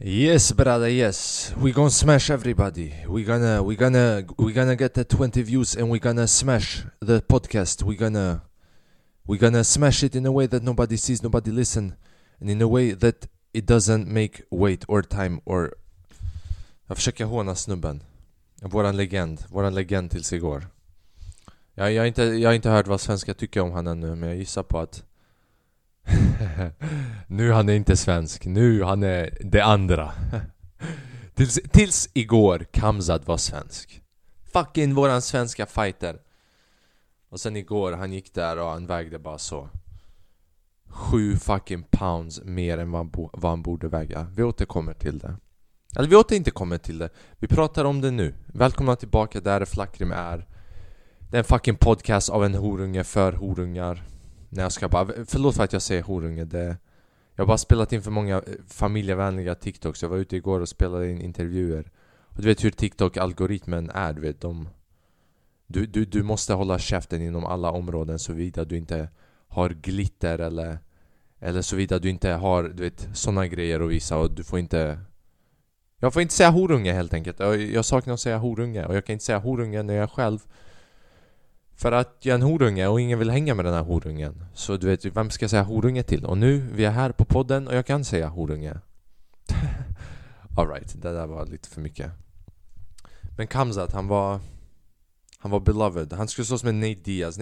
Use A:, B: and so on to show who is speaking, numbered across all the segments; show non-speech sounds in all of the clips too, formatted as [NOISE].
A: Yes, brother. Yes, we gonna smash everybody. We gonna, we gonna, we gonna get the 20 views, and we gonna smash the podcast. We gonna, we gonna smash it in a way that nobody sees, nobody listen, and in a way that it doesn't make wait or time or. Jag försöker håna snubben. Våran legend, våran legend tills igår. Jag, jag, har inte, jag har inte hört vad svenska tycker om han ännu, men jag gissar på att [LAUGHS] nu han är inte svensk, nu han är det andra. [LAUGHS] tills, tills igår Kamzad var svensk. Fucking våran svenska fighter. Och sen igår, han gick där och han vägde bara så. Sju fucking pounds mer än vad han, bo, vad han borde väga. Vi återkommer till det. Eller vi åter inte kommer till det. Vi pratar om det nu. Välkomna tillbaka där Flackrim är. Det är en fucking podcast av en horunge för horungar. När jag ska bara, förlåt för att jag säger horunge, det... Jag har bara spelat in för många eh, familjevänliga TikToks, jag var ute igår och spelade in intervjuer. Och du vet hur TikTok-algoritmen är, du vet de... Du, du, du måste hålla käften inom alla områden såvida du inte har glitter eller... Eller såvida du inte har, du vet, sådana grejer att visa och du får inte... Jag får inte säga horunge helt enkelt, jag, jag saknar att säga horunge och jag kan inte säga horunge när jag själv för att jag är en horunge och ingen vill hänga med den här horungen. Så du vet, vem ska jag säga horunge till? Och nu, vi är här på podden och jag kan säga horunge. [LAUGHS] Alright, det där var lite för mycket. Men Kamzat, han var... Han var beloved. Han skulle slåss med Nate Diaz.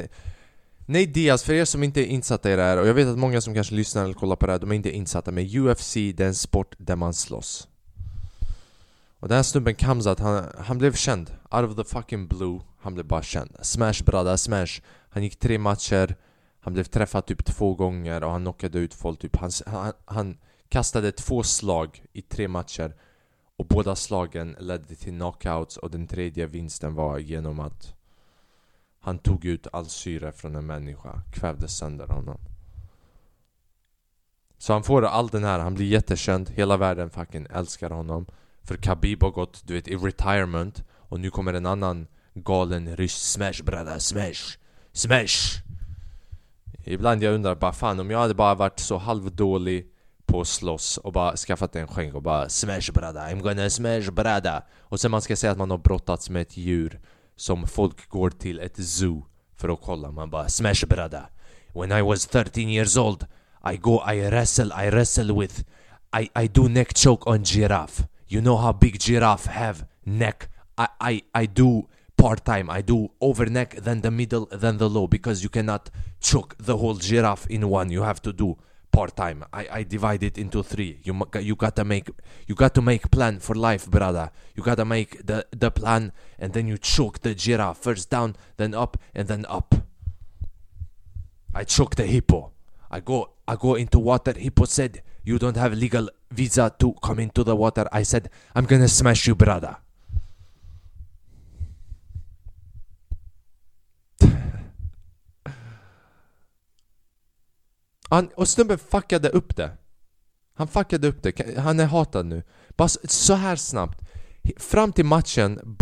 A: Nate Diaz, för er som inte är insatta i det här, och jag vet att många som kanske lyssnar eller kollar på det här, de är inte insatta med UFC, det är en sport där man slåss. Och den här snubben Kamzat, han, han blev känd. Out of the fucking blue. Han blev bara känd. Smash brada, smash. Han gick tre matcher. Han blev träffad typ två gånger och han knockade ut folk typ. Han, han, han kastade två slag i tre matcher. Och båda slagen ledde till knockouts och den tredje vinsten var genom att han tog ut all syre från en människa, kvävde sönder honom. Så han får all den här, han blir jättekänd, hela världen fucking älskar honom. För Khabib har gått, du vet, i retirement och nu kommer en annan galen ryss Smash brada, smash! Smash! Ibland jag undrar bara fan om jag hade bara varit så halvdålig på att slåss och bara skaffat en skänk och bara Smash brada, I'm gonna smash brada Och sen man ska säga att man har brottats med ett djur Som folk går till ett zoo för att kolla, man bara Smash brada When I was 13 years old I go, I wrestle, I wrestle with I, I do neck choke on giraffe You know how big giraffe have neck I, I, I do part time. I do over neck, then the middle, then the low because you cannot choke the whole giraffe in one. You have to do part time. I, I divide it into three. You you gotta make you got to make plan for life, brother. You gotta make the the plan and then you choke the giraffe first down, then up, and then up. I choke the hippo. I go I go into water. Hippo said you don't have legal visa to come into the water. I said I'm gonna smash you, brother. [LAUGHS] Han, och snubben fuckade upp det. Han fuckade upp det. Han är hatad nu. Bara så här snabbt. Fram till matchen...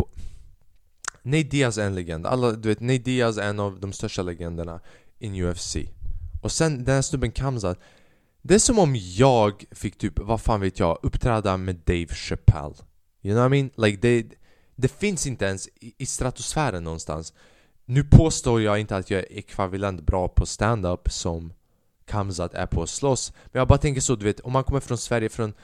A: Nate Diaz är en legend. Alla, du vet, Nate Diaz är en av de största legenderna in UFC. Och sen den här snubben Kamzat. Det är som om jag fick typ, vad fan vet jag, uppträda med Dave Chappelle. You know what I mean? Like det, det finns inte ens i, i stratosfären någonstans. Nu påstår jag inte att jag är ekvivalent bra på stand-up som Kamzat är på att slåss Men jag bara tänker så, du vet, om han kommer från Sverige från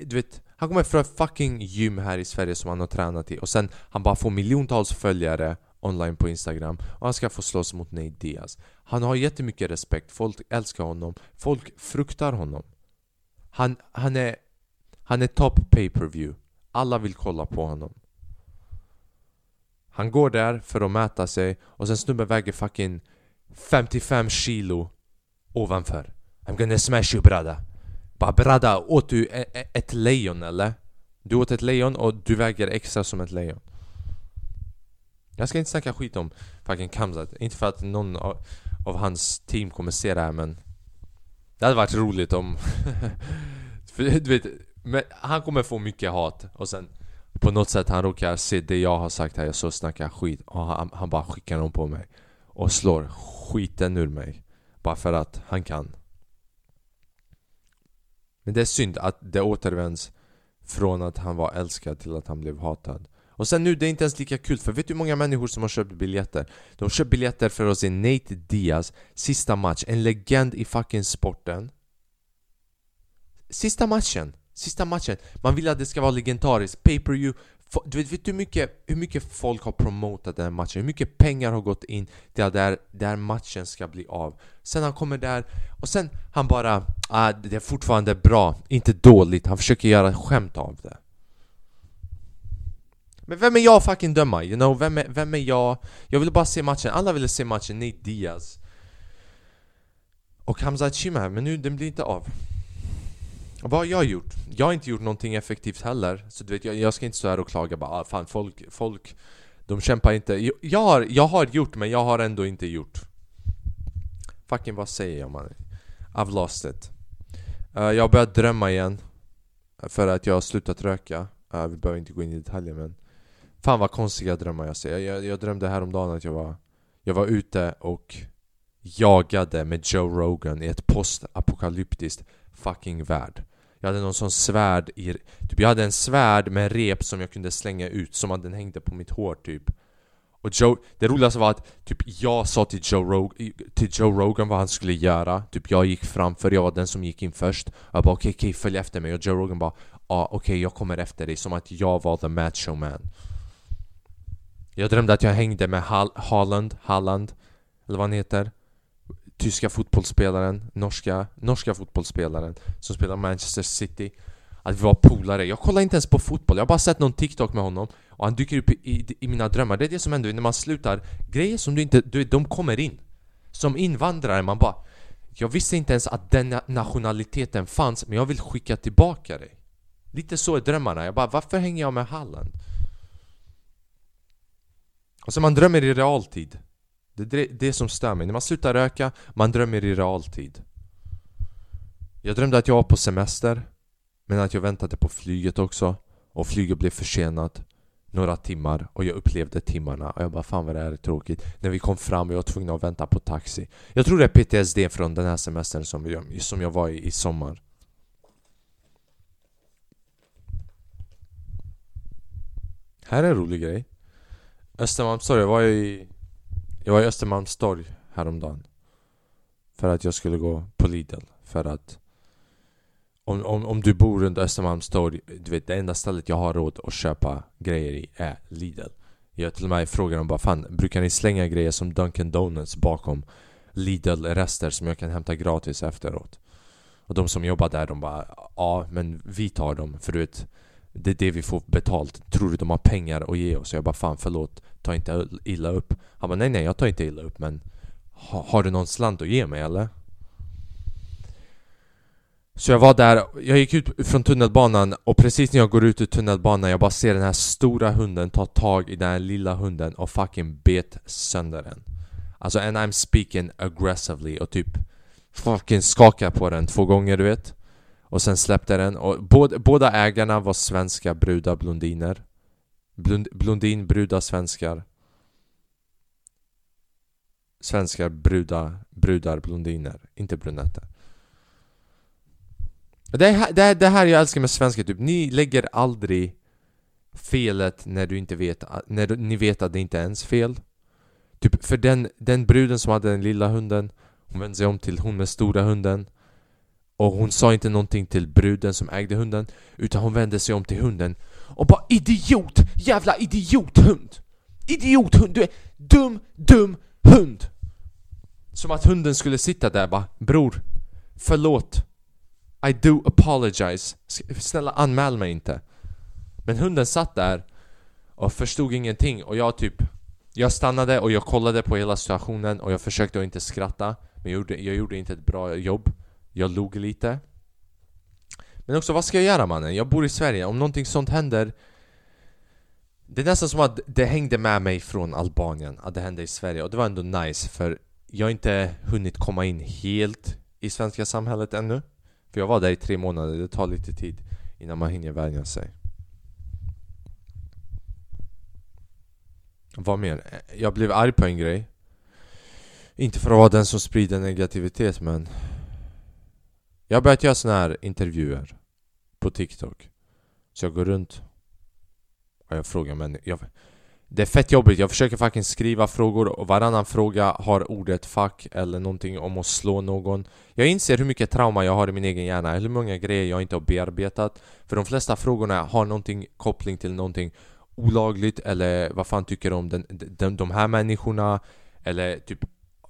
A: Du vet, han kommer från ett fucking gym här i Sverige som han har tränat i Och sen han bara får miljontals följare online på Instagram Och han ska få slåss mot Nate Diaz Han har jättemycket respekt, folk älskar honom Folk fruktar honom Han, han är Han är top pay per view Alla vill kolla på honom Han går där för att mäta sig Och sen snubben väger fucking 55 kilo ovanför. I'm gonna smash you brada. Bara brada, åt du ett lejon eller? Du åt ett lejon och du väger extra som ett lejon. Jag ska inte snacka skit om fucking Kamzat. Inte för att någon av, av hans team kommer se det här men... Det hade varit roligt om... [LAUGHS] för du vet, men han kommer få mycket hat och sen på något sätt han råkar se det jag har sagt här, jag så snackar skit och han, han bara skickar någon på mig och slår skiten ur mig. Bara för att han kan. Men det är synd att det återvänds Från att han var älskad till att han blev hatad och sen nu, det är inte ens lika kul för vet du hur många människor som har köpt biljetter? De har köpt biljetter för att se Nate Diaz sista match, en legend i fucking sporten Sista matchen! Sista matchen! Man vill att det ska vara legendariskt, pay per view du vet, vet du hur mycket, hur mycket folk har promotat den här matchen? Hur mycket pengar har gått in till att där, där matchen ska bli av? Sen han kommer där och sen han bara ah, det är fortfarande bra, inte dåligt. Han försöker göra skämt av det. Men vem är jag att fucking döma? You know, vem är, vem är jag? Jag ville bara se matchen, alla ville se matchen, Nate Diaz. Och Hamza Chima, men nu den blir inte av. Vad har jag gjort? Jag har inte gjort någonting effektivt heller. Så du vet, jag, jag ska inte stå här och klaga bara ah, fan folk, folk De kämpar inte. Jag har, jag har gjort men jag har ändå inte gjort. Fucking vad säger jag man? I've lost it. Uh, Jag har börjat drömma igen För att jag har slutat röka. Uh, Vi behöver inte gå in i detaljer men Fan vad konstiga drömmar jag ser. Jag, jag drömde häromdagen att jag var Jag var ute och Jagade med Joe Rogan i ett postapokalyptiskt fucking värld. Jag hade någon sån svärd i... Typ jag hade en svärd med rep som jag kunde slänga ut som att den hängde på mitt hår typ. Och Joe, det roligaste var att typ jag sa till Joe, Rog, till Joe Rogan vad han skulle göra. Typ jag gick framför, jag var den som gick in först. Jag bara okej, okay, okay, följ efter mig. Och Joe Rogan bara ah, okej, okay, jag kommer efter dig. Som att jag var the macho man. Jag drömde att jag hängde med Hall Haaland, Halland Eller vad han heter. Tyska fotbollsspelaren, norska, norska fotbollsspelaren som spelar Manchester City. Att vi var polare, jag kollar inte ens på fotboll, jag har bara sett någon TikTok med honom och han dyker upp i, i, i mina drömmar, det är det som händer när man slutar. Grejer som du inte, du, de kommer in. Som invandrare, man bara Jag visste inte ens att den nationaliteten fanns, men jag vill skicka tillbaka dig. Lite så är drömmarna, jag bara varför hänger jag med Halland? Alltså man drömmer i realtid det är det som stör mig. När man slutar röka, man drömmer i realtid. Jag drömde att jag var på semester, men att jag väntade på flyget också. Och flyget blev försenat några timmar och jag upplevde timmarna och jag bara fan vad det här är tråkigt När vi kom fram och jag var tvungen att vänta på taxi Jag tror det är PTSD från den här semestern som jag, som jag var i i sommar Här är en rolig grej Östermalmstorg, jag var i jag var i Östermalmstorg häromdagen För att jag skulle gå på Lidl För att om, om, om du bor runt Östermalmstorg Du vet det enda stället jag har råd att köpa grejer i är Lidl Jag till och med frågar dem bara Fan, brukar ni slänga grejer som Dunkin Donuts bakom Lidl-rester som jag kan hämta gratis efteråt? Och de som jobbar där de bara Ja men vi tar dem för du vet det är det vi får betalt. Tror du de har pengar att ge oss? Jag bara fan förlåt. Ta inte illa upp. Han bara nej nej jag tar inte illa upp men ha, Har du någon slant att ge mig eller? Så jag var där, jag gick ut från tunnelbanan och precis när jag går ut ur tunnelbanan jag bara ser den här stora hunden ta tag i den här lilla hunden och fucking bet sönder den. Alltså and I'm speaking aggressively och typ fucking skakar på den två gånger du vet. Och sen släppte den. Och båda, båda ägarna var svenska brudar blondiner. Blondin, brudar, svenskar. Svenskar brudar, brudar blondiner, inte brunetter. Det, är, det, det här jag älskar med svenskar, typ ni lägger aldrig felet när du inte vet, när ni vet att det inte är ens fel. Typ för den, den bruden som hade den lilla hunden Hon vände sig om till hon med stora hunden. Och hon sa inte någonting till bruden som ägde hunden Utan hon vände sig om till hunden och bara idiot! Jävla idiothund! Idiothund! Du är dum, dum hund! Som att hunden skulle sitta där bara Bror, förlåt I do apologize Snälla anmäl mig inte Men hunden satt där och förstod ingenting och jag typ Jag stannade och jag kollade på hela situationen och jag försökte att inte skratta Men jag gjorde, jag gjorde inte ett bra jobb jag log lite. Men också, vad ska jag göra mannen? Jag bor i Sverige, om någonting sånt händer Det är nästan som att det hängde med mig från Albanien, att det hände i Sverige. Och det var ändå nice för jag har inte hunnit komma in helt i svenska samhället ännu. För jag var där i tre månader, det tar lite tid innan man hinner vänja sig. Vad mer? Jag blev arg på en grej. Inte för att vara den som sprider negativitet men jag har börjat göra såna här intervjuer på TikTok. Så jag går runt och jag frågar människor det är fett jobbigt, jag försöker fucking skriva frågor och varannan fråga har ordet 'fuck' eller någonting om att slå någon. Jag inser hur mycket trauma jag har i min egen hjärna, eller hur många grejer jag inte har bearbetat. För de flesta frågorna har någonting koppling till någonting olagligt eller vad fan tycker du om den, de, de här människorna? Eller typ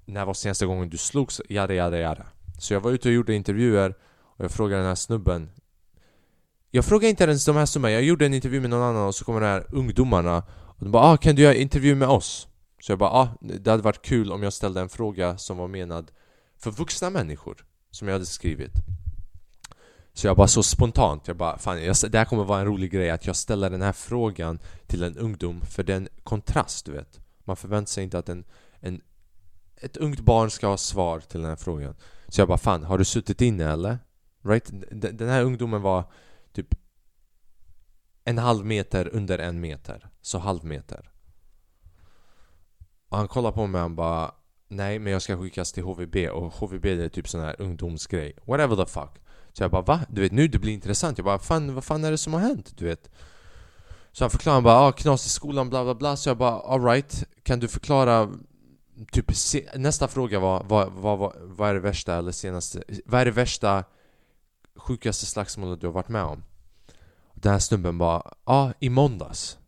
A: när var senaste gången du slogs? Jada jada jada. Så jag var ute och gjorde intervjuer och jag frågade den här snubben. Jag frågade inte ens de här snubbarna, jag gjorde en intervju med någon annan och så kommer de här ungdomarna och de bara ah, kan du göra intervju med oss? Så jag bara ah, det hade varit kul om jag ställde en fråga som var menad för vuxna människor Som jag hade skrivit. Så jag bara så spontant, jag bara fan jag, det här kommer vara en rolig grej att jag ställer den här frågan till en ungdom för den kontrast du vet. Man förväntar sig inte att en, en ett ungt barn ska ha svar till den här frågan. Så jag bara fan, har du suttit inne eller? Right? Den här ungdomen var typ en halv meter under en meter Så halv meter Och han kollar på mig och han bara Nej men jag ska skickas till HVB och HVB det är typ sån här ungdomsgrej Whatever the fuck Så jag bara va? Du vet nu det blir intressant Jag bara fan vad fan är det som har hänt? Du vet Så han förklarar han bara ah, knas i skolan bla bla bla Så jag bara alright Kan du förklara Typ nästa fråga var vad, vad, vad, vad är det värsta eller senaste Vad är det värsta Sjukaste slagsmålet du har varit med om? Den här snubben bara Ja, ah, i måndags.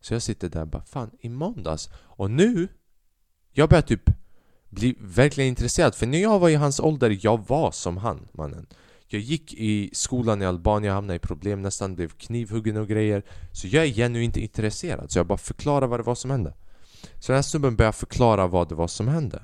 A: Så jag sitter där och bara Fan, i måndags? Och nu Jag börjar typ bli verkligen intresserad. För när jag var i hans ålder, jag var som han, mannen. Jag gick i skolan i Albanien, hamnade i problem, nästan blev knivhuggen och grejer. Så jag är genuint intresserad. Så jag bara förklarar vad det var som hände. Så den här snubben börjar förklara vad det var som hände.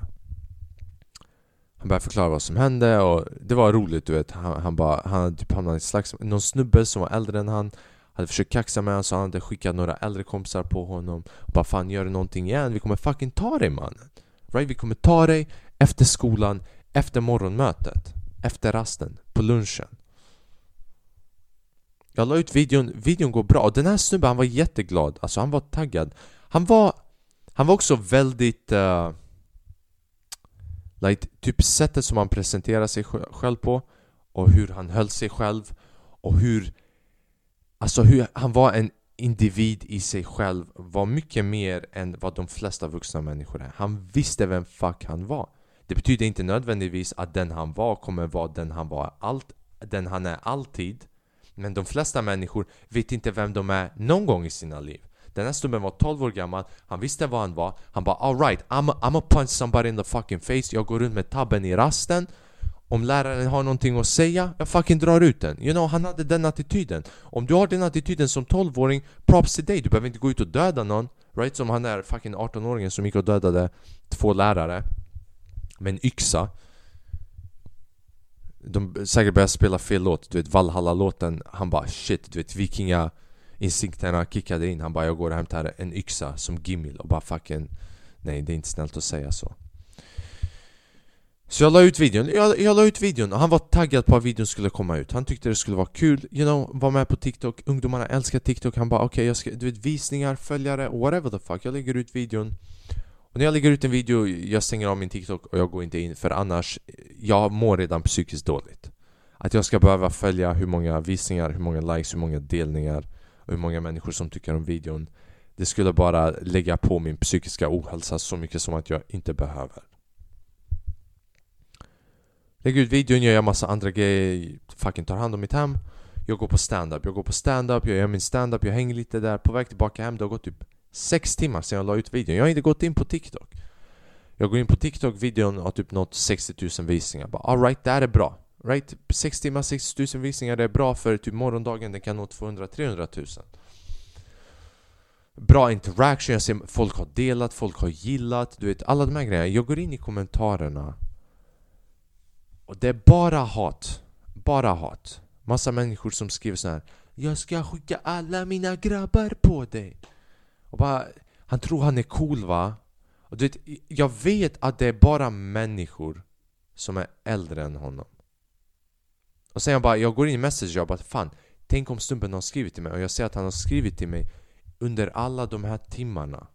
A: Han började förklara vad som hände och det var roligt du vet. Han, han bara, han hade typ hamnat i slags... Någon snubbe som var äldre än han Hade försökt kaxa med honom så han hade skickat några äldre kompisar på honom. Och Bara fan gör du någonting igen? Vi kommer fucking ta dig mannen! Right? Vi kommer ta dig efter skolan, efter morgonmötet Efter rasten, på lunchen. Jag la ut videon, videon går bra. Och den här snubben han var jätteglad. Alltså han var taggad. Han var... Han var också väldigt... Uh, like, typ sättet som han presenterade sig själv på och hur han höll sig själv och hur Alltså hur han var en individ i sig själv var mycket mer än vad de flesta vuxna människor är. Han visste vem fuck han var. Det betyder inte nödvändigtvis att den han var kommer vara den han var allt, den han är alltid Men de flesta människor vet inte vem de är någon gång i sina liv den här snubben var 12 år gammal, han visste vad han var. Han bara alright, I'm, a, I'm a punch somebody in the fucking face. Jag går runt med tabben i rasten. Om läraren har någonting att säga, jag fucking drar ut den. You know, han hade den attityden. Om du har den attityden som 12-åring, props till dig. Du behöver inte gå ut och döda någon. Right? Som han är fucking 18-åringen som gick och dödade två lärare Med en yxa. De säkert började spela fel låt, du vet Valhalla-låten. Han bara shit, du vet vikinga instinkterna kickade in. Han bara jag går och hämtar en yxa som Gimil och bara fucking Nej det är inte snällt att säga så. Så jag la ut videon, jag, jag la ut videon och han var taggad på att videon skulle komma ut. Han tyckte det skulle vara kul, you know, var med på TikTok. Ungdomarna älskar TikTok, han bara okej okay, jag ska, du vet visningar, följare, whatever the fuck. Jag lägger ut videon. Och när jag lägger ut en video, jag stänger av min TikTok och jag går inte in för annars Jag mår redan psykiskt dåligt. Att jag ska behöva följa hur många visningar, hur många likes, hur många delningar och hur många människor som tycker om videon. Det skulle bara lägga på min psykiska ohälsa så mycket som att jag inte behöver. Lägger ut videon, jag gör massa andra grejer, fucking tar hand om mitt hem. Jag går på stand-up, jag går på stand-up, jag gör min stand-up, jag hänger lite där. På väg tillbaka hem, det har gått typ 6 timmar sedan jag la ut videon. Jag har inte gått in på TikTok. Jag går in på TikTok, videon har typ nått 60 000 visningar. Bara alright, det här är bra. Right? 6 timmar, 60 000 visningar, det är bra för typ morgondagen, det kan nå 200-300 000 Bra interaction, jag ser folk har delat, folk har gillat, du vet alla de här grejerna. Jag går in i kommentarerna. Och det är bara hat. Bara hat. Massa människor som skriver så här Jag ska skicka alla mina grabbar på dig. Och bara Han tror han är cool va? Och du vet, jag vet att det är bara människor som är äldre än honom och sen jag bara, jag går in i message och bara fan Tänk om snubben har skrivit till mig? Och jag ser att han har skrivit till mig Under alla de här timmarna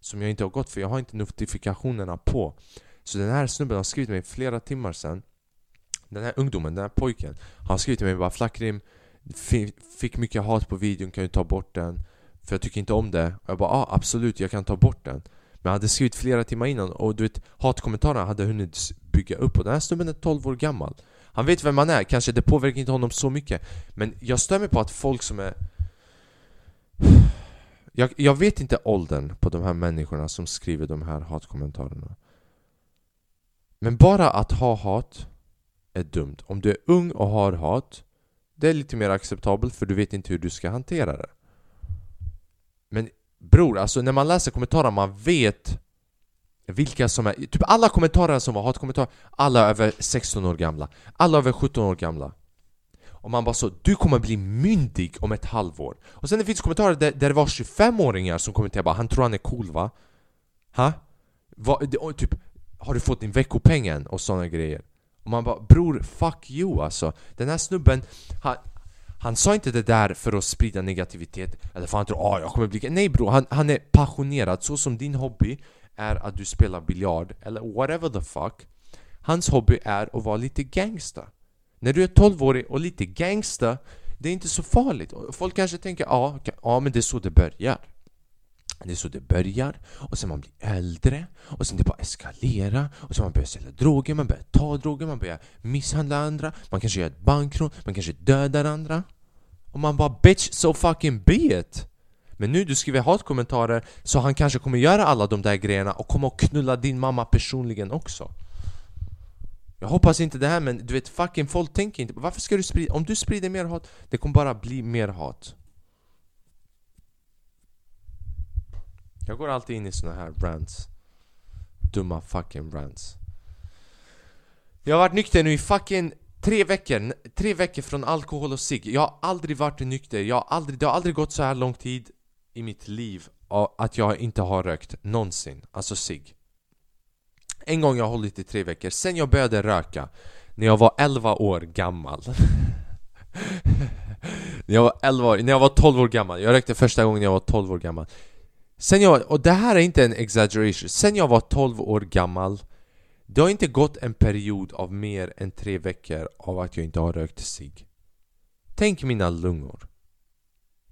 A: Som jag inte har gått för jag har inte notifikationerna på. Så den här snubben har skrivit till mig flera timmar sen. Den här ungdomen, den här pojken Han har skrivit till mig bara Flackrim Fick mycket hat på videon, kan du ta bort den? För jag tycker inte om det. Och jag bara ah, absolut, jag kan ta bort den. Men jag hade skrivit flera timmar innan och du vet Hatkommentarerna hade hunnit bygga upp. Och den här snubben är 12 år gammal. Han vet vem man är, kanske det påverkar inte honom så mycket. Men jag stör mig på att folk som är jag, jag vet inte åldern på de här människorna som skriver de här hatkommentarerna. Men bara att ha hat är dumt. Om du är ung och har hat Det är lite mer acceptabelt för du vet inte hur du ska hantera det. Men bror, alltså när man läser kommentarer man vet vilka som är... Typ alla kommentarer som var hatkommentarer Alla över 16 år gamla. Alla över 17 år gamla. Och man bara så, du kommer bli myndig om ett halvår. Och sen det finns kommentarer där, där det var 25-åringar som kommenterade bara Han tror han är cool va? Ha? Va, det, och typ, har du fått din veckopeng än? Och såna grejer. Och man bara bror, fuck you alltså. Den här snubben, han, han sa inte det där för att sprida negativitet. Eller för att han tror ah, jag kommer bli... Nej bror, han, han är passionerad Så som din hobby är att du spelar biljard Eller whatever the fuck Hans hobby är att vara lite gangsta när du är 12-årig och lite gangsta Det är inte så farligt. Folk kanske tänker ja, ja, ja men det är så det börjar. Det är så det börjar och sen man blir äldre och sen det bara eskalerar och sen man börjar sälja droger, man börjar ta droger, man börjar misshandla andra, man kanske gör ett bankrån, man kanske dödar andra. Och man bara bitch, so fucking be it! Men nu du skriver hatkommentarer så han kanske kommer göra alla de där grejerna och kommer att knulla din mamma personligen också. Jag hoppas inte det här men du vet fucking folk tänker inte Varför ska du sprida, om du sprider mer hat Det kommer bara bli mer hat. Jag går alltid in i såna här rants. Dumma fucking rants. Jag har varit nykter nu i fucking tre veckor Tre veckor från alkohol och cigg. Jag har aldrig varit nykter. Jag har aldrig, Det har aldrig gått så här lång tid i mitt liv Att jag inte har rökt någonsin. Alltså cigg. En gång jag har hållit i tre veckor, sen jag började röka När jag var 11 år gammal. [LAUGHS] När jag var 11 år, när jag var 12 år gammal. Jag rökte första gången när jag var 12 år gammal. Sen jag, och det här är inte en exaggeration. Sen jag var 12 år gammal Det har inte gått en period av mer än tre veckor av att jag inte har rökt cigg. Tänk mina lungor.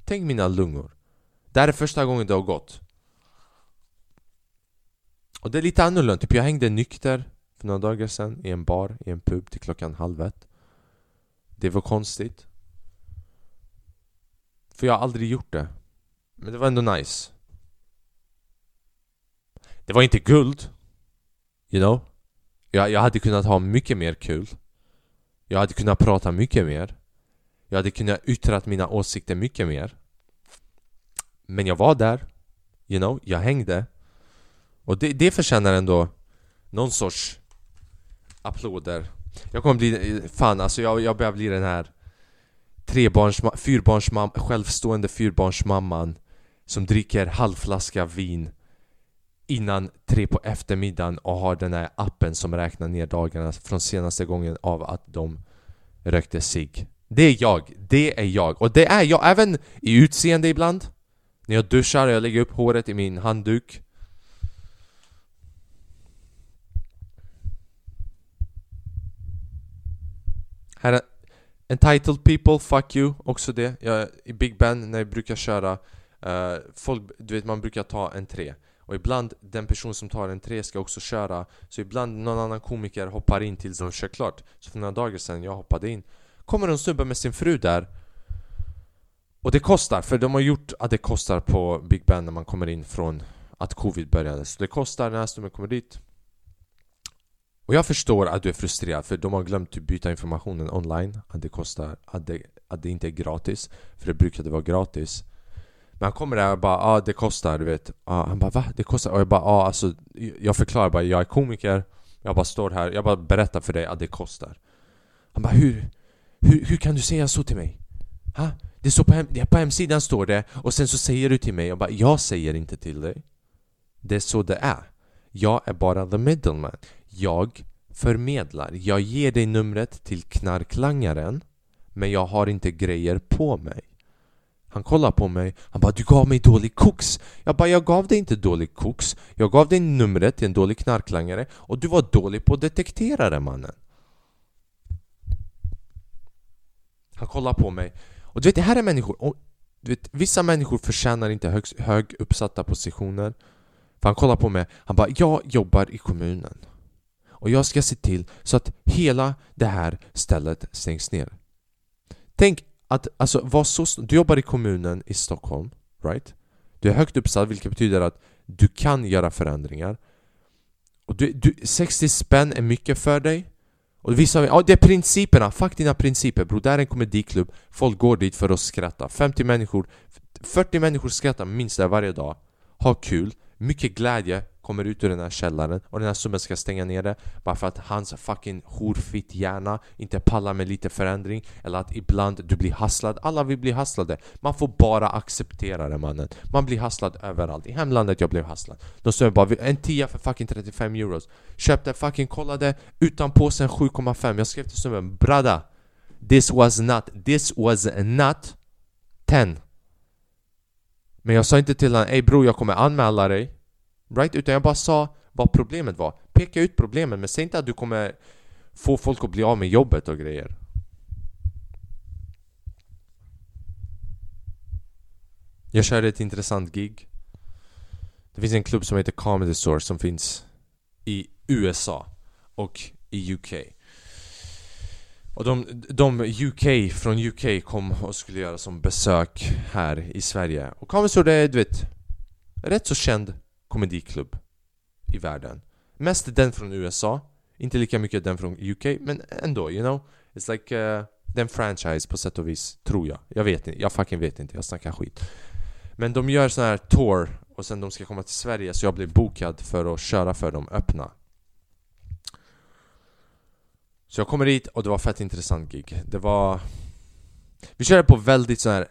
A: Tänk mina lungor. Det här är första gången det har gått. Och det är lite annorlunda, typ jag hängde nykter för några dagar sedan i en bar, i en pub till klockan halv ett. Det var konstigt. För jag har aldrig gjort det. Men det var ändå nice. Det var inte guld You know? Jag, jag hade kunnat ha mycket mer kul. Jag hade kunnat prata mycket mer. Jag hade kunnat yttra mina åsikter mycket mer. Men jag var där You know, jag hängde. Och det, det förtjänar ändå någon sorts applåder. Jag kommer bli, fan alltså jag, jag börjar bli den här trebarns, fyrbarnsmam, självstående fyrbarnsmamman Som dricker halvflaska vin Innan tre på eftermiddagen och har den här appen som räknar ner dagarna från senaste gången av att de rökte sig. Det är jag, det är jag. Och det är jag även i utseende ibland. När jag duschar jag lägger upp håret i min handduk. Här är Entitled people, fuck you, också det. Jag, I Big Ben när jag brukar köra uh, folk, Du vet man brukar ta en tre. Och ibland den person som tar en tre ska också köra. Så ibland någon annan komiker hoppar in tills de kör klart. Så för några dagar sedan jag hoppade in. Kommer en snubbe med sin fru där. Och det kostar, för de har gjort att det kostar på Big Ben när man kommer in från att covid började Så det kostar när snubben kommer dit och jag förstår att du är frustrerad för de har glömt att byta informationen online Att det kostar, att det, att det inte är gratis För det brukade vara gratis Men han kommer där och bara ah, det kostar du vet ah, Han bara va? Det kostar? Och jag bara ah, alltså Jag förklarar bara, jag är komiker Jag bara står här, jag bara berättar för dig att det kostar Han bara hur? Hur, hur kan du säga så till mig? Ha? Det står på, hem, på hemsidan står det och sen så säger du till mig och bara jag säger inte till dig. Det är så det är. Jag är bara the middleman. Jag förmedlar. Jag ger dig numret till knarklangaren men jag har inte grejer på mig. Han kollar på mig, han bara 'Du gav mig dålig koks' Jag bara 'Jag gav dig inte dålig koks' Jag gav dig numret till en dålig knarklangare och du var dålig på att detektera det mannen' Han kollar på mig. Och du vet, det här är människor, och, du vet, vissa människor förtjänar inte hög, hög uppsatta positioner. För han kollar på mig, han bara 'Jag jobbar i kommunen' och jag ska se till så att hela det här stället stängs ner. Tänk att alltså, var så, du jobbar i kommunen i Stockholm, right? Du är högt uppsatt vilket betyder att du kan göra förändringar. Och du, du, 60 spänn är mycket för dig. Och vissa ja det är principerna, fuck dina principer bror. Det här är en komediklubb, folk går dit för att skratta. 50 människor, 40 människor skrattar minst där varje dag. Ha kul, mycket glädje, kommer ut ur den här källaren och den här snubben ska stänga ner det bara för att hans fucking horfitt hjärna inte pallar med lite förändring eller att ibland du blir hasslad. Alla vill bli hasslade. Man får bara acceptera det mannen. Man blir hasslad överallt. I hemlandet jag blev hasslad. De sa bara en tia för fucking 35 euros. Köpte fucking kollade utan påsen 7,5. Jag skrev till snubben brada This was not, this was not 10 Men jag sa inte till honom ey bror jag kommer anmäla dig Right? Utan jag bara sa vad problemet var. Peka ut problemet men säg inte att du kommer få folk att bli av med jobbet och grejer. Jag körde ett intressant gig. Det finns en klubb som heter Comedy Source som finns i USA och i UK. Och de, de UK, från UK kom och skulle göra som besök här i Sverige. Och Comedy Source är, du vet, rätt så känd komediklubb i världen. Mest den från USA, inte lika mycket den från UK, men ändå, you know? It's like uh, den franchise på sätt och vis, tror jag. Jag vet inte, jag fucking vet inte, jag snackar skit. Men de gör sån här tour och sen de ska komma till Sverige så jag blev bokad för att köra för dem öppna. Så jag kommer dit och det var fett intressant gig. Det var... Vi körde på väldigt sån här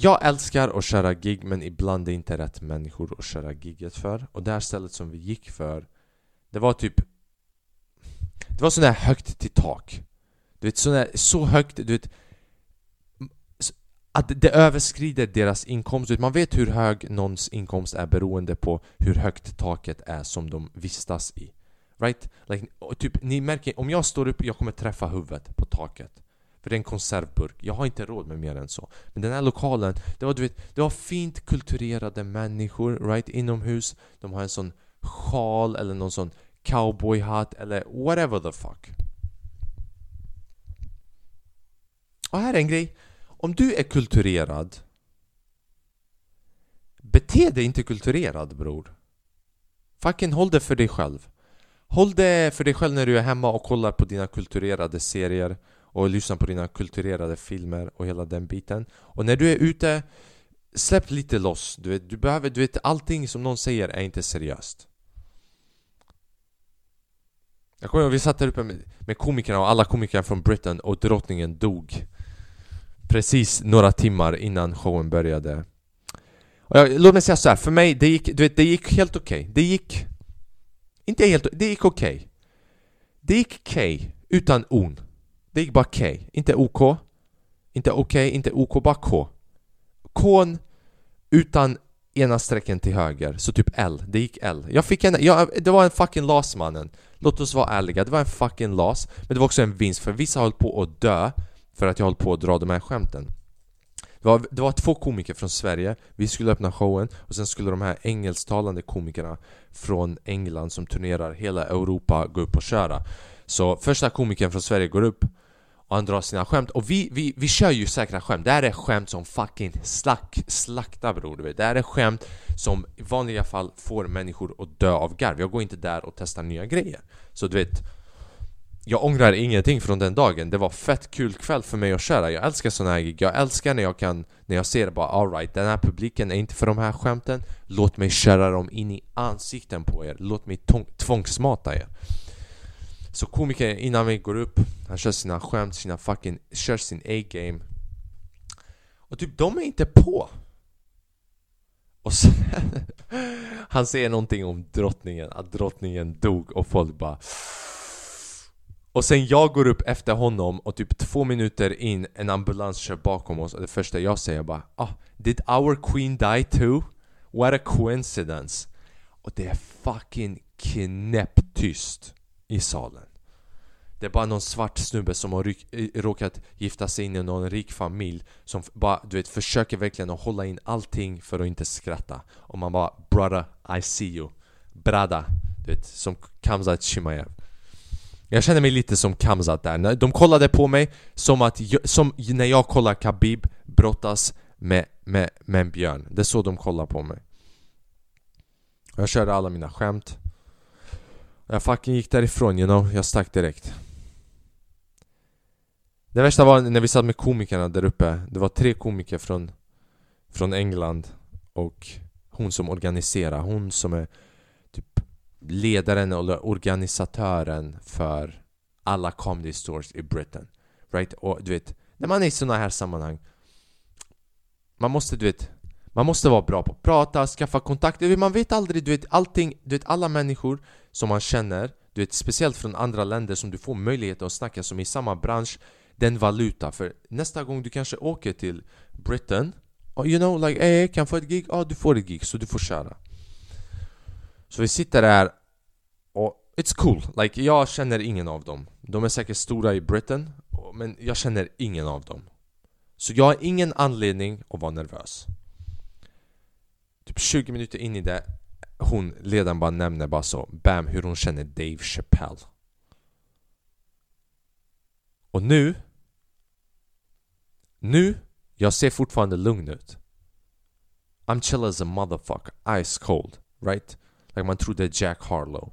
A: jag älskar att köra gig men ibland är det inte rätt människor att köra giget för. Och det här stället som vi gick för Det var typ Det var sådär högt till tak. Du vet sådär, så högt, du vet Att det överskrider deras inkomst. Man vet hur hög någons inkomst är beroende på hur högt taket är som de vistas i. Right? Like, typ, ni märker, om jag står upp, jag kommer träffa huvudet på taket för det är en konservburk. Jag har inte råd med mer än så. Men den här lokalen, det var, du vet, det var fint kulturerade människor right inomhus. De har en sån sjal eller någon sån cowboyhatt eller whatever the fuck. Och här är en grej. Om du är kulturerad Bete dig inte kulturerad bror. Fucking håll det för dig själv. Håll det för dig själv när du är hemma och kollar på dina kulturerade serier och lyssna på dina kulturerade filmer och hela den biten. Och när du är ute, släpp lite loss. Du, vet, du behöver, du vet, allting som någon säger är inte seriöst. Jag kommer ihåg, vi satt där uppe med, med komikerna och alla komikerna från Britain och drottningen dog. Precis några timmar innan showen började. Och jag, låt mig säga så här, för mig, det gick, du vet, det gick helt okej. Okay. Det gick... Inte helt det gick okej. Okay. Det gick okej, okay, utan on. Det gick bara K, inte OK. Inte OK, inte OK, bara K. K utan ena strecken till höger, så typ L. Det gick L. Jag fick en, jag, det var en fucking las mannen. Låt oss vara ärliga, det var en fucking las. Men det var också en vinst, för vissa höll på att dö för att jag höll på att dra de här skämten. Det var, det var två komiker från Sverige, vi skulle öppna showen och sen skulle de här engelsktalande komikerna från England som turnerar hela Europa gå upp och köra. Så första komikern från Sverige går upp och han drar sina skämt. Och vi, vi, vi kör ju säkra skämt, det här är skämt som fucking slack, slakta bror du vet. Det här är skämt som i vanliga fall får människor att dö av garv. Jag går inte där och testar nya grejer. Så du vet jag ångrar ingenting från den dagen, det var fett kul kväll för mig att köra. Jag älskar såna här gig, jag älskar när jag kan När jag ser bara alright, den här publiken är inte för de här skämten. Låt mig köra dem in i ansikten på er, låt mig tvångsmata er så komikern innan vi går upp, han kör sina skämt, sina fucking, kör sin A-game Och typ de är inte på! Och sen, [LAUGHS] han säger någonting om drottningen, att drottningen dog och folk bara och sen jag går upp efter honom och typ två minuter in en ambulans kör bakom oss och det första jag säger bara ah, Did our queen die too? What a coincidence! Och det är fucking knäpptyst i salen det är bara någon svart snubbe som har ryk, eh, råkat gifta sig in i någon rik familj Som bara, du vet, försöker verkligen att hålla in allting för att inte skratta. Och man bara 'Brother, I see you' Brada, du vet, som Kamzat Chimaev. Jag känner mig lite som Kamzat där, de kollade på mig som att jag, som när jag kollar Khabib brottas med, med, med en björn. Det är så de kollar på mig. Jag körde alla mina skämt. Jag fucking gick därifrån you know, jag stack direkt. Det värsta var när vi satt med komikerna där uppe Det var tre komiker från, från England och hon som organiserar, hon som är typ ledaren eller organisatören för alla comedy stores i Britain Right? Och du vet, när man är i såna här sammanhang Man måste, du vet Man måste vara bra på att prata, skaffa kontakter, man vet aldrig, du vet allting, du vet alla människor som man känner Du vet speciellt från andra länder som du får möjlighet att snacka som i samma bransch den valuta, för nästa gång du kanske åker till Britain oh, You know, like, hey, kan jag få ett gig? Ja, du får ett gig, så du får köra. Så vi sitter där och It's cool, like jag känner ingen av dem. De är säkert stora i Britain Men jag känner ingen av dem. Så jag har ingen anledning att vara nervös. Typ 20 minuter in i det Hon, ledaren bara nämner bara så Bam, hur hon känner Dave Chappelle. Och nu nu, jag ser fortfarande lugn ut I'm chill as a motherfucker, ice cold, right? Like man trodde Jack Harlow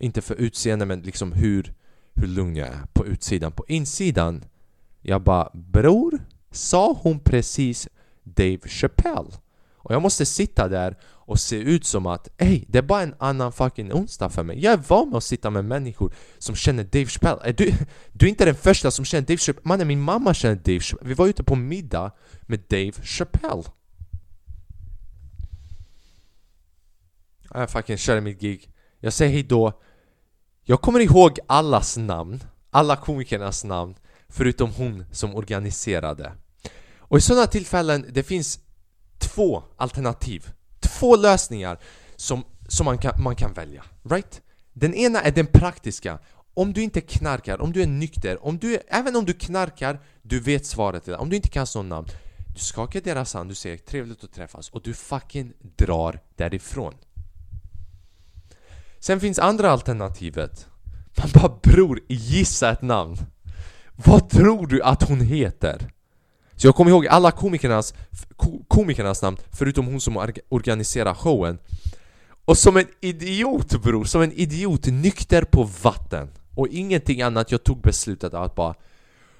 A: inte för utseende men liksom hur, hur lugn jag är på utsidan. På insidan, jag bara Bror, sa hon precis Dave Chappelle? Och jag måste sitta där och se ut som att Ey, det är bara en annan fucking onsdag för mig. Jag är van med att sitta med människor som känner Dave Chappelle. Är du, [LAUGHS] du är inte den första som känner Dave Chappelle. Mannen, min mamma känner Dave Chappelle. Vi var ute på middag med Dave Chappelle. Jag fucking körde mitt gig. Jag säger hejdå Jag kommer ihåg allas namn Alla komikernas namn Förutom hon som organiserade. Och i sådana tillfällen, det finns två alternativ. Två lösningar som, som man, kan, man kan välja, right? Den ena är den praktiska. Om du inte knarkar, om du är nykter, om du även om du knarkar Du vet svaret till det, om du inte kan sån namn Du skakar deras hand, du säger trevligt att träffas och du fucking drar därifrån. Sen finns andra alternativet. Man bara bror, gissa ett namn. Vad tror du att hon heter? Så jag kommer ihåg alla komikernas, komikernas namn förutom hon som organiserar showen. Och som en idiot bror, som en idiot nykter på vatten. Och ingenting annat, jag tog beslutet att bara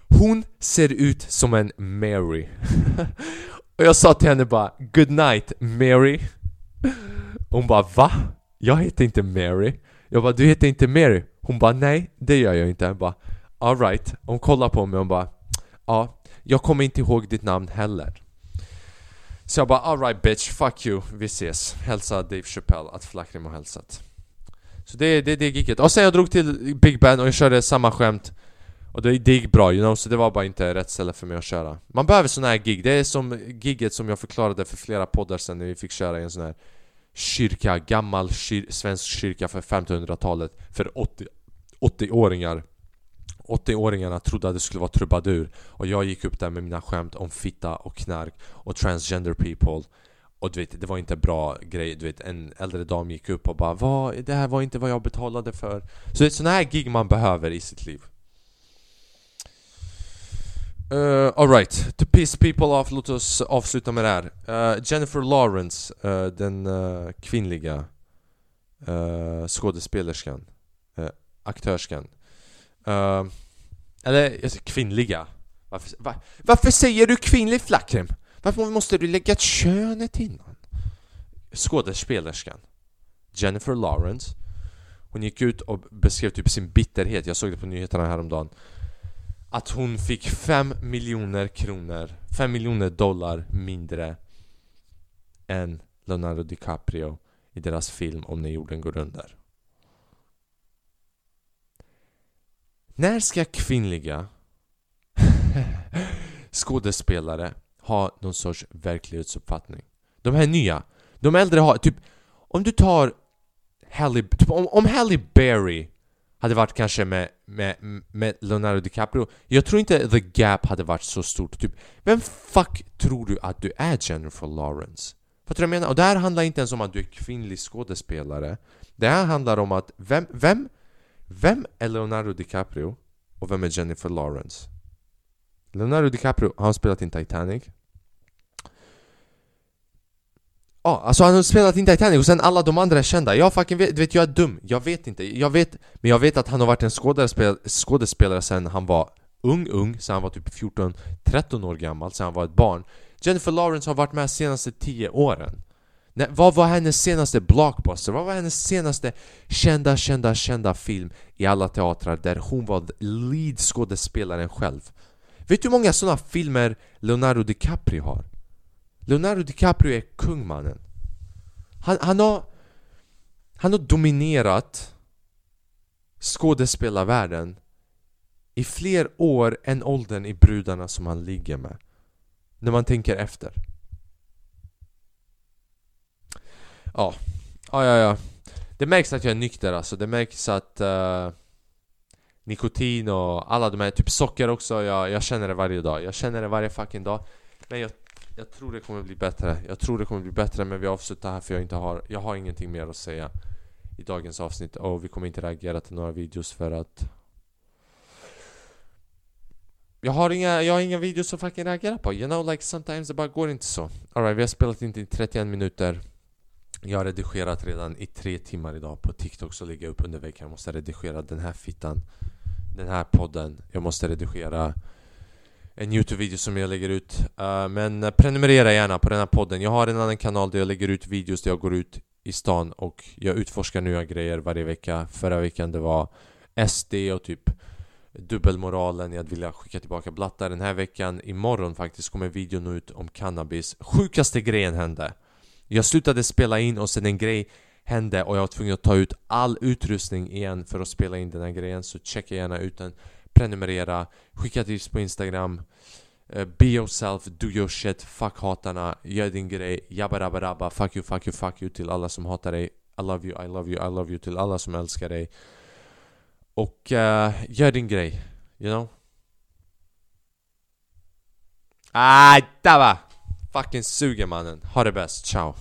A: Hon ser ut som en Mary. [LAUGHS] Och jag sa till henne bara Good night Mary. Hon bara va? Jag heter inte Mary. Jag bara, du heter inte Mary? Hon bara, nej det gör jag inte. Jag bara, alright Hon kollar på mig och bara, ja jag kommer inte ihåg ditt namn heller. Så jag bara, alright bitch, fuck you. Vi ses. Hälsa Dave Chappelle att Flackrim har hälsat. Så det är det, det gicket Och sen jag drog till Big Ben och jag körde samma skämt. Och det, det gick bra, you know, så det var bara inte rätt ställe för mig att köra. Man behöver såna här gig, det är som gigget som jag förklarade för flera poddar sen när vi fick köra i en sån här kyrka, gammal kyr, svensk kyrka för 1500-talet för 80-åringar 80-åringarna trodde att det skulle vara trubadur och jag gick upp där med mina skämt om fitta och knark och transgender people. Och du vet, det var inte bra grej, du vet en äldre dam gick upp och bara vad, det här var inte vad jag betalade för. Så det är sådana här gig man behöver i sitt liv. Uh, Alright, to piss people off, låt oss avsluta med det här. Uh, Jennifer Lawrence, uh, den uh, kvinnliga uh, skådespelerskan, uh, aktörskan. Uh, eller alltså, kvinnliga. Varför, var, varför säger du kvinnlig flackrim? Varför måste du lägga könet innan? Skådespelerskan. Jennifer Lawrence. Hon gick ut och beskrev typ sin bitterhet, jag såg det på nyheterna häromdagen att hon fick 5 miljoner kronor, 5 miljoner dollar mindre än Leonardo DiCaprio i deras film Om när jorden går under. När ska kvinnliga [LAUGHS] skådespelare ha någon sorts verklighetsuppfattning? De här nya, de äldre har typ Om du tar Halle, typ om, om Halle Berry hade varit kanske med, med, med Leonardo DiCaprio Jag tror inte the gap hade varit så stort typ Vem fuck tror du att du är Jennifer Lawrence? Fattar du vad jag menar? Och det här handlar inte ens om att du är kvinnlig skådespelare Det här handlar om att vem, vem, vem är Leonardo DiCaprio? Och vem är Jennifer Lawrence? Leonardo DiCaprio, har han spelat in Titanic? Ja, alltså han har spelat in Titanic och sen alla de andra är kända Jag fucking vet, vet jag är dum, jag vet inte Jag vet, men jag vet att han har varit en skådespelare, skådespelare sen han var ung, ung, sen han var typ 14-13 år gammal, sen han var ett barn Jennifer Lawrence har varit med de senaste 10 åren när, vad var hennes senaste blockbuster? Vad var hennes senaste kända, kända, kända film i alla teatrar där hon var lead skådespelaren själv? Vet du hur många sådana filmer Leonardo DiCaprio har? Leonardo DiCaprio är kungmannen. Han, han har... Han har dominerat skådespelarvärlden i fler år än åldern i brudarna som han ligger med. När man tänker efter. Ja, ja, ja, ja. Det märks att jag är nykter alltså. Det märks att uh, nikotin och alla de här, typ socker också, jag, jag känner det varje dag. Jag känner det varje fucking dag. Men jag, jag tror det kommer bli bättre. Jag tror det kommer bli bättre men vi avslutar här för jag inte har, jag har ingenting mer att säga i dagens avsnitt och vi kommer inte reagera till några videos för att jag har inga, jag har inga videos att fucking reagera på, you know like sometimes det bara går inte så Alright, vi har spelat in i 31 minuter jag har redigerat redan i tre timmar idag på TikTok så ligger jag upp under veckan Jag måste redigera den här fittan Den här podden. Jag måste redigera en Youtube-video som jag lägger ut. Uh, Men prenumerera gärna på den här podden. Jag har en annan kanal där jag lägger ut videos där jag går ut i stan och jag utforskar nya grejer varje vecka. Förra veckan det var SD och typ dubbelmoralen. I att vilja skicka tillbaka blattar. Den här veckan, imorgon faktiskt, kommer videon ut om cannabis. Sjukaste grejen hände. Jag slutade spela in och sen en grej hände och jag var tvungen att ta ut all utrustning igen för att spela in den här grejen Så checka gärna ut den Prenumerera, skicka tips på Instagram eh, Be yourself, do your shit, fuck hatarna, gör din grej Jabba rabba rabba, fuck you, fuck you, fuck you till alla som hatar dig I love you, I love you, I love you till alla som älskar dig och uh, gör din grej, you know? Ah, va! Fucking suger mannen. Ha det bäst, ciao!